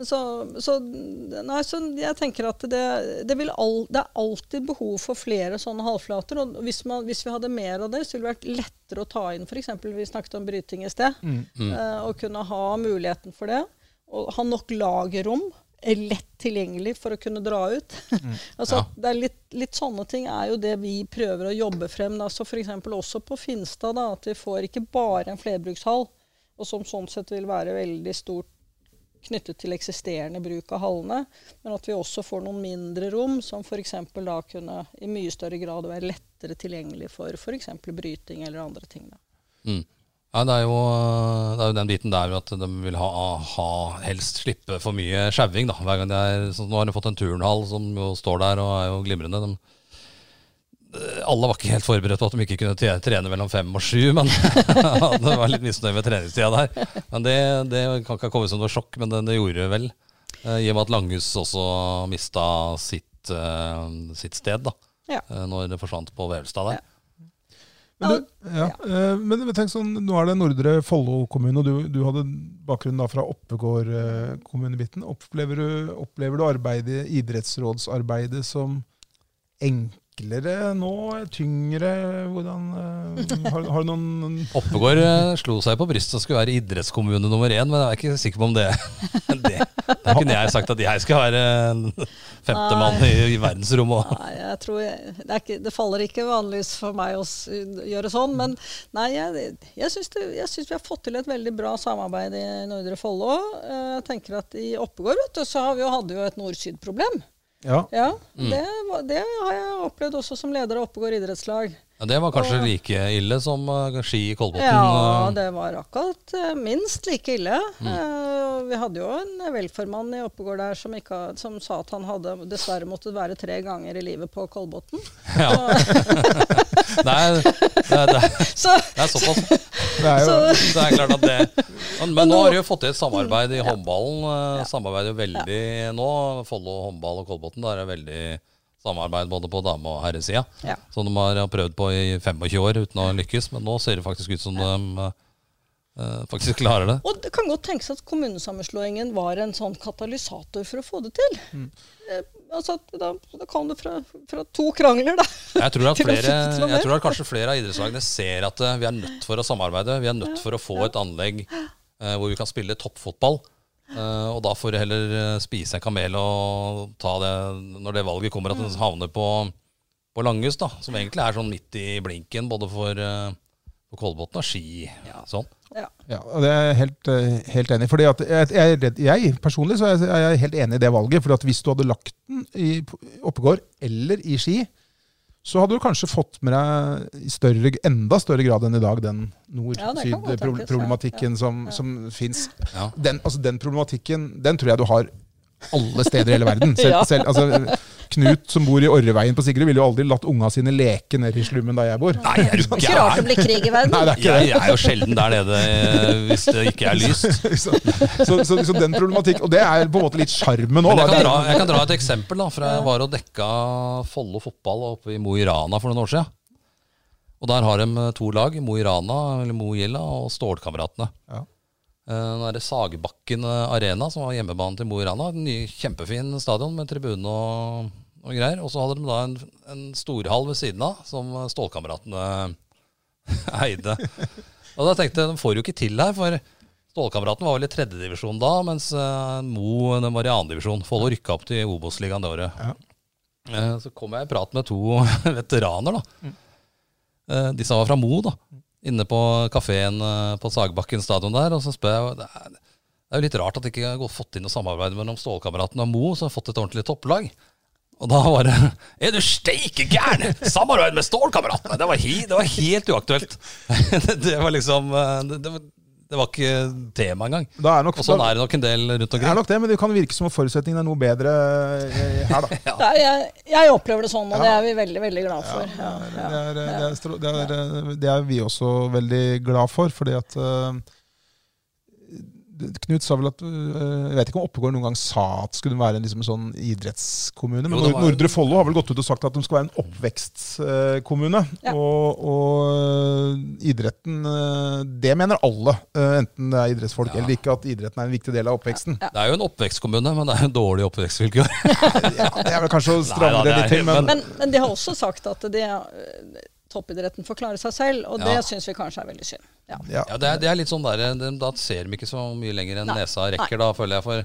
Så, så, nei, så jeg tenker at det, det, vil all, det er alltid behov for flere sånne halvflater. Og hvis, man, hvis vi hadde mer av det, så ville det vært lettere å ta inn f.eks. vi snakket om bryting i sted. Mm. eh, Å kunne ha muligheten for det. Og ha nok lagerrom. er Lett tilgjengelig for å kunne dra ut. altså, Ja. det litt, litt sånne ting er jo det vi prøver å jobbe frem. Da. Så f.eks. også på Finstad, da, at vi får ikke bare en flerbrukshall, og som sånn sett vil være veldig stort knyttet til eksisterende bruk av hallene, men at vi også får noen mindre rom som f.eks. da kunne i mye større grad være lettere tilgjengelig for f.eks. bryting eller andre ting. Mm. Ja, det er, jo, det er jo den biten der at de vil ha, ha helst slippe for mye sjauing. Hver gang det Nå har de fått en turnhall som jo står der og er jo glimrende. De, alle var ikke helt forberedt på at de ikke kunne trene mellom fem og sju. Men det var litt misnøye med treningstida der. Men det, det kan ikke ha kommet som noe sjokk, men det, det gjorde vel. Eh, I og med at Langhus også mista sitt, eh, sitt sted, da. Ja. eh, Når det forsvant på Vevelstad der. Men, du, ja, men tenk sånn, nå er det Nordre Follo kommune, og du, du hadde bakgrunn da fra Oppegård kommunebiten. Opplever du, opplever du arbeidet, idrettsrådsarbeidet som enklere nå? Tyngre? Hvordan, eh, har, har du noen Oppegård eh, slo seg på brystet og skulle være idrettskommune nummer én, men jeg er ikke sikker på om det, det det kunne jeg sagt at jeg skal være en femtemann i, i verdensrommet. Nei, jeg tror jeg, det, er ikke, det faller ikke vanligvis for meg å gjøre sånn, men nei, jeg, jeg syns det- jeg syns vi har fått til et veldig bra samarbeid i Nordre Follo. Eh, Jeg tenker at I Oppegård vet du, så har vi jo, hadde vi jo et nord-syd-problem. Ja. Ja, det, det har jeg opplevd også som leder av Oppegård idrettslag. Ja, det var kanskje like ille som uh, ski i Kolbotn. Ja, eh. det var akkurat uh, minst like ille. Eh, vi hadde jo en velformann i Oppegård der som, ikke, som sa at han hadde dessverre måttet være tre ganger i livet på Kolbotn. Ja. Nei, det, er- det, Så, det er såpass. Det er jo, Det er klart at det Men, men nå har de jo fått til et samarbeid i håndballen. eh, Samarbeider jo veldig nå. Follo håndball og Kolbotn. Der er veldig samarbeid både på dame- og herresida. Ja. Som de har prøvd på i 25 år uten å lykkes. Men nå ser det faktisk ut som de eh, faktisk klarer det. Og det kan godt tenkes at kommunesammenslåingen var en sånn katalysator for å få det til. Mm. Eh, altså, da, da kom det fra, fra to krangler, da. Jeg tror, at flere, jeg tror at kanskje flere av idrettslagene ser at eh, vi er nødt for å samarbeide. Vi er nødt for å få et anlegg eh, hvor vi kan spille toppfotball. Eh, og da får du heller eh, spise en kamel og ta det når det valget kommer, at den havner på, på Langhus, da. Som egentlig er sånn midt i blinken både for, uh, for Kolbotn og Ski. Sånn. Ja. Ja, og det er jeg helt, eh, helt enig i. Fordi jeg, jeg, er jeg personlig så er jeg, helt enig i det valget. fordi hvis du hadde lagt den i Oppegård eller i Ski, så hadde du kanskje fått med deg i større, enda større grad enn i dag den tenkes, ja. nord-syd-problematikken som, Ja. som fins. Ja. Den, altså, den problematikken den tror jeg du har alle steder i hele verden. Selv, Ja. selv, altså, Knut som bor i Orreveien på Sigrud, ville jo aldri latt unga sine leke nede i slummen der jeg bor. Nei, er du Ikke rart det blir krig i verden. Nei, det er ikke Jeg, jeg er jo sjelden der nede eh, hvis det ikke er lyst. så, så, så, så den problematikk, Og det er på en måte litt sjarmen òg. Jeg kan, dra, jeg kan dra et eksempel da, fra jeg var og dekka Follo fotball oppe i Mo i Rana for noen år siden. Og der har de eh, to lag, Mo i Rana, eller Mo Gjella og Stålkameratene. Ja. Eh, Nå er det Sagebakken eh, Arena, som var hjemmebanen til Mo i Rana. Ny, kjempefin stadion med tribune og, og greier. Og så hadde de da en, en storhall ved siden av, som eh, Stålkameratene eide. Og da tenkte jeg, de får jo ikke til her, for Stålkameraten var vel i tredjedivisjon da, mens Mo den var i annendivisjon. Follo rykka opp til Obos-ligaen det året. Ja. Så kom jeg i prat med to veteraner, da. De disse var fra Mo, da. Inne på kafeen eh, på Sagbakken stadion der. Og så spør jeg det er, det er jo litt rart at det ikke har fått inn noe samarbeid mellom Stålkameraten og Mo, som har fått et ordentlig topplag. Og da var det Er du steike gæren! Samarbeid med Stålkameratene! Det var, det var helt uaktuelt. det, var liksom eh, det, det det var ikke tema engang. Da er nok, Og sånn er det nok en del rundt det er nok det, men det kan virke som om forutsetningene er noe bedre eh, her, da. ja. jeg, jeg opplever det sånn, og det er vi veldig veldig glad for. Ja, Det er, det, er, det, er, det er vi også veldig glad for, fordi at eh, Knut sa vel at eh, Jeg vet ikke om Oppegård noen gang sa at det skulle være en liksom, sånn idrettskommune. Men Jo, var- Nordre Follo har vel gått ut og sagt at de skal være en oppvekstkommune. Ja. Og, og idretten eh, Det mener alle, eh, enten det er idrettsfolk Ja. eller ikke, at idretten er en viktig del av oppveksten. Ja. Det er jo en oppvekstkommune, men det er en dårlig oppvekstvilkår. Ja, det er vel kanskje å stramme Nei da, det det litt er- til, men, men- Men, de har også sagt at de, eh, toppidretten får klare seg selv, og det Ja. syns vi kanskje er veldig synd. Ja. ja. Ja, det er, det er litt sånn der, det, Da ser de ikke så mye lenger enn Nei. nesa rekker, da, føler jeg. For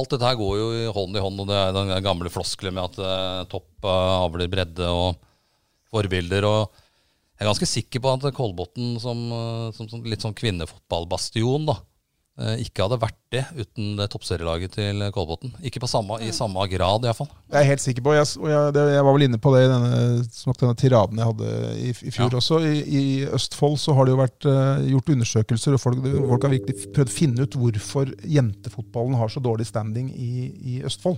alt dette her går jo hånd i hånd, og det er den gamle floskelen med at eh, topp eh, avler bredde og forbilder. og Jeg er ganske sikker på at Kolbotn som, eh, som, som litt sånn kvinnefotballbastion da, ikke hadde vært det uten det toppserielaget til Kolbotn. Ikke på samme, i samme grad, iallfall. Jeg er helt sikker på, jeg, og jeg, det, jeg var vel inne på det i denne, nok denne tiraden jeg hadde i, i fjor Ja. også. I, I Østfold så har det jo vært uh, gjort undersøkelser, og folk, folk har virkelig prøvd å finne ut hvorfor jentefotballen har så dårlig standing i, i Østfold.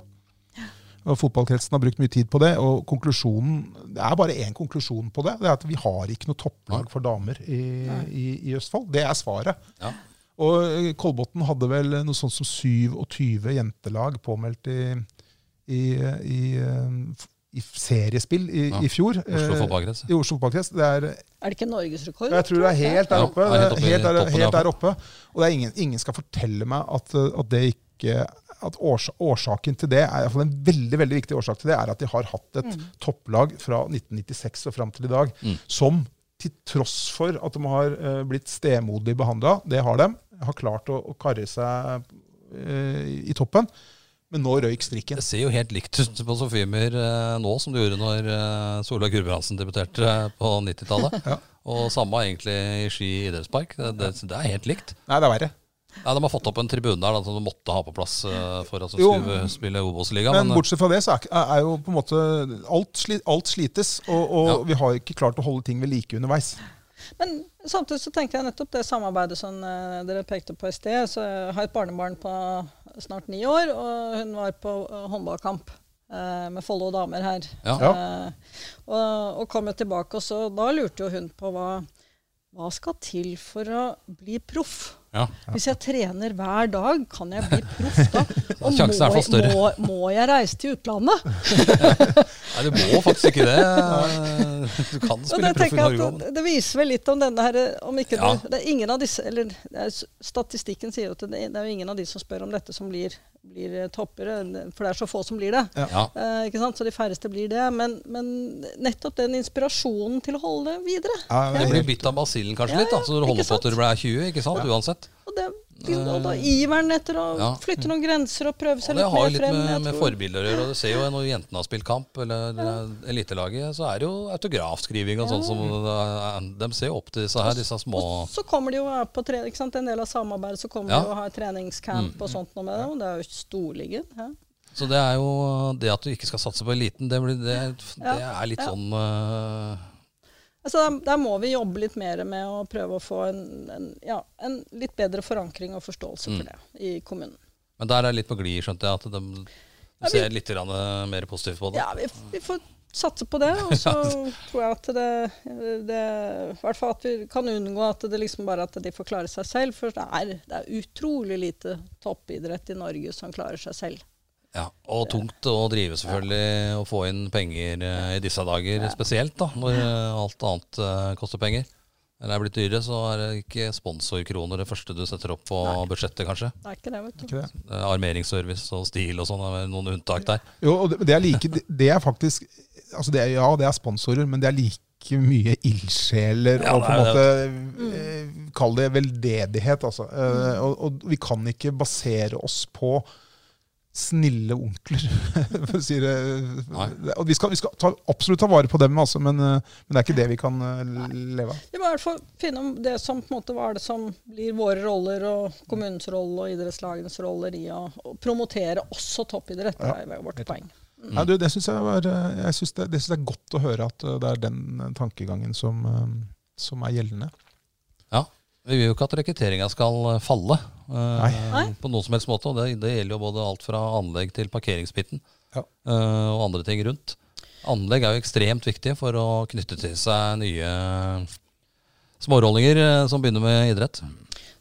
Og Fotballkretsen har brukt mye tid på det, og konklusjonen, det er bare én konklusjon på det. Det er at vi har ikke noe topplag for damer i, i, i Østfold. Det er svaret. Ja. Og eh, Kolbotn hadde vel noe sånt som 27 jentelag påmeldt i, i, i, eh, i seriespill i, Ja. i fjor. Oslo Eh, fotballkrets. I Oslo fotballkrets. Det er, Er det ikke norgesrekord? jeg tror det er helt der oppe. det er helt oppe i helt, der, helt der oppe. Og det er ingen, ingen skal fortelle meg at, at det ikke at årsa, Årsaken til det er i en veldig veldig viktig årsak til det, er at de har hatt et topplag fra 1996 og fram til i dag Mm. som til tross for at de har blitt stemoderlig behandla, det har de, har klart å, å karre seg eh, i toppen. Men nå røyk strikken. Det ser jo helt likt ut på Sofiemyr eh, nå som det gjorde når eh, Solveig Gulbrandsen debuterte eh, på 90-tallet. Ja. Og samme egentlig i Ski idrettspark. Det, det, det er helt likt. Nei, det er verre. Nei, De har fått opp en tribune der da, som de måtte ha på plass eh, for å skulle spille Obos-ligaen. Men Men, eh, bortsett fra det, så er, er jo på en måte alt, sli, alt slites, og, og Ja. vi har ikke klart å holde ting ved like underveis. Men samtidig så tenkte jeg nettopp det samarbeidet som uh, dere pekte på i sted. Så jeg har et barnebarn på snart ni år, og hun var på eh, håndballkamp eh, med Follo damer her. Ja. Og, og kom jo tilbake, og så da lurte jo hun på hva, hva skal til for å bli proff. ja. Hvis jeg trener hver dag, kan jeg bli proff da? Og Sjansen må, må, må jeg reise til utlandet? Nei, du må faktisk ikke det. Du kan spille proff i Norge òg. det, det viser vel litt om denne her om ikke Ja. det, det er ingen av disse eller er, Statistikken sier jo at det, det er jo ingen av de som spør om dette, som blir, blir eh, toppere. For det er så få som blir det. Ja. Eh, ikke sant? Så de færreste blir det. Men, men nettopp den inspirasjonen til å holde det videre. Ja, det blir bitt av basillen kanskje Ja, litt, da, så du holder på til du blir 20, ikke sant? Uansett. Og, det, og da iveren etter å Ja. flytte noen grenser og prøve seg litt frem. Det har litt med, med forbilder å gjøre. Du ser jo når jentene har spilt kamp, eller ja. elitelaget, så er det jo autografskriving og sånn som eh, De ser opp til disse her, disse små Og så kommer de jo på tre, ikke sant? En del av samarbeidet så kommer Ja. de og har treningscamp Mm. og sånt noe med det. Og det er jo storligen. Ja. Så det er jo det at du ikke skal satse på eliten, det, blir, det, det er litt ja. sånn eh, Altså, der, der må vi jobbe litt mer med å prøve å få en, en, ja, en litt bedre forankring og forståelse Mm. for det i kommunen. Men der er det litt på glid, skjønte jeg, at de, de Ja, vi- ser litt eh, mer positivt på det. Ja, vi, vi får satse på det. Og så tror jeg at det, det I hvert fall at vi kan unngå at det liksom bare at de får klare seg selv. For det er, det er utrolig lite toppidrett i Norge som klarer seg selv. Ja, og tungt å drive selvfølgelig, og få inn penger eh, i disse dager spesielt, da, når eh, alt annet eh, koster penger. Eller er blitt dyrere, så er det ikke sponsorkroner det første du setter opp på budsjettet, kanskje. Det er ikke det, vet du. ikke det? Armeringsservice og stil og sånn, det er noen unntak der. Jo, og det, det er like det- Det er faktisk altså det er, Ja, det er sponsorer, men det er like mye ildsjeler Ja, og på en er måte mm. Kall det veldedighet, altså. Eh, og, og vi kan ikke basere oss på snille onkler, for å si det. Nei. Og vi skal, vi skal ta, absolutt ta vare på dem, altså, men, eh, men det er ikke det vi kan eh, leve av. Vi må i hvert fall finne om det som på en måte var det som blir våre roller, og kommunens rolle og idrettslagenes roller i å, å promotere også toppidrett. Det er vårt poeng. Nei, du, det syns jeg, var, eh, jeg synes det, det synes jeg er godt å høre at det er den tankegangen som, som er gjeldende. Ja. Vi vil jo ikke at rekrutteringa skal falle uh, Nei. på noen som helst måte. Og det, det gjelder jo både alt fra anlegg til parkeringsbiten Ja. uh, og andre ting rundt. Anlegg er jo ekstremt viktig for å knytte til seg nye smårollinger eh, som begynner med idrett.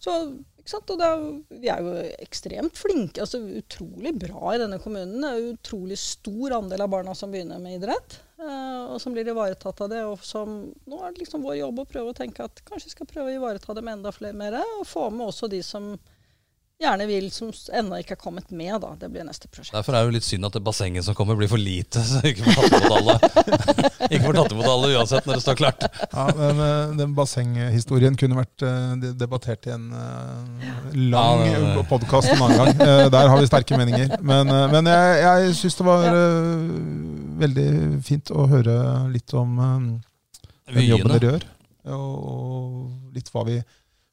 Så, ikke sant? Og det er, vi er jo ekstremt flinke. altså Utrolig bra i denne kommunen. Det er jo utrolig stor andel av barna som begynner med idrett. Eh, og som blir ivaretatt av det. Og som, nå er det liksom vår jobb å prøve å tenke at kanskje vi skal prøve å ivareta dem enda flere mer. Og få med også de som gjerne vil, som ennå ikke er kommet med. da. Det blir neste prosjekt. Derfor er det jo litt synd at det bassenget som kommer, blir for lite, så vi ikke får tatt imot alle. ikke får tatt imot alle uansett når det står klart. Ja, men eh, Den bassenghistorien kunne vært eh, debattert i en lang Ja, det- podkast en annen gang. Der har vi sterke meninger. Men, men jeg, jeg syns det var veldig fint å høre litt om um, den jobben dere gjør. Og, og litt hva vi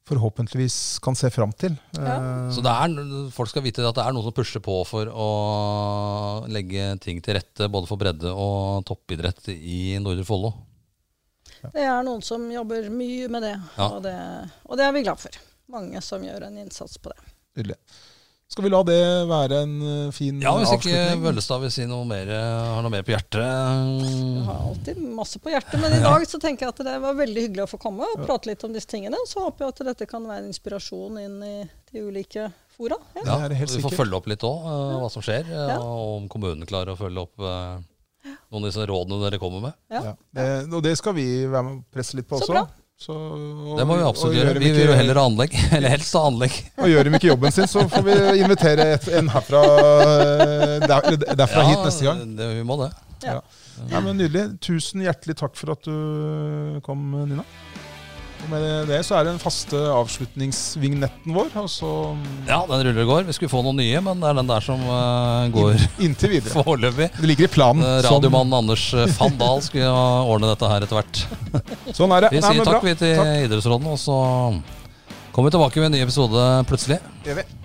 forhåpentligvis kan se fram til. Ja. Eh, Så det er, folk skal vite at det er noen som pusher på for å legge ting til rette både for bredde og toppidrett i Nordre Follo. Det er noen som jobber mye med det, Ja. og det, og det er vi glad for. Mange som gjør en innsats på det. Nydelig. Skal vi la det være en eh, fin Ja, Hvis ikke avslutning? Vøllestad vil si noe mer, har noe mer på hjertet Jeg har alltid masse på hjertet, men i dag så tenker jeg at det var veldig hyggelig å få komme og prate litt om disse tingene. Så håper jeg at dette kan være en inspirasjon inn i de ulike fora. Ja. Det er helt Vi får sikkert. følge opp litt òg, hva som skjer. eh, Ja. Og om kommunen klarer å følge opp eh, noen av disse rådene dere kommer med. Ja. Ja. Det, og det skal vi være med og presse litt på Så også. bra. Så, og, Det må vi absolutt gjøre. Vi vil jo heller ha anlegg. Eller helst ha anlegg. Og gjør de ikke jobben sin, så får vi invitere et, en herfra eh, der, derfra derfra hit neste gang. Det, vi må det. Ja. Ja, men Nydelig. Tusen hjertelig takk for at du kom, Nina. Og med det så er det den faste avslutningsvignetten vår. Og Ja, den ruller og går. Vi skulle få noen nye, men det er den der som uh, går inntil videre. foreløpig. Det ligger i planen. Radiomannen Sånn, Anders eh, van Dahl skulle ha ordne dette her etter hvert. sånn er det. Vi Nei, sier men takk vi til Takk. Idrettsråden, og så kommer vi tilbake med en ny episode plutselig. Det Gjør vi.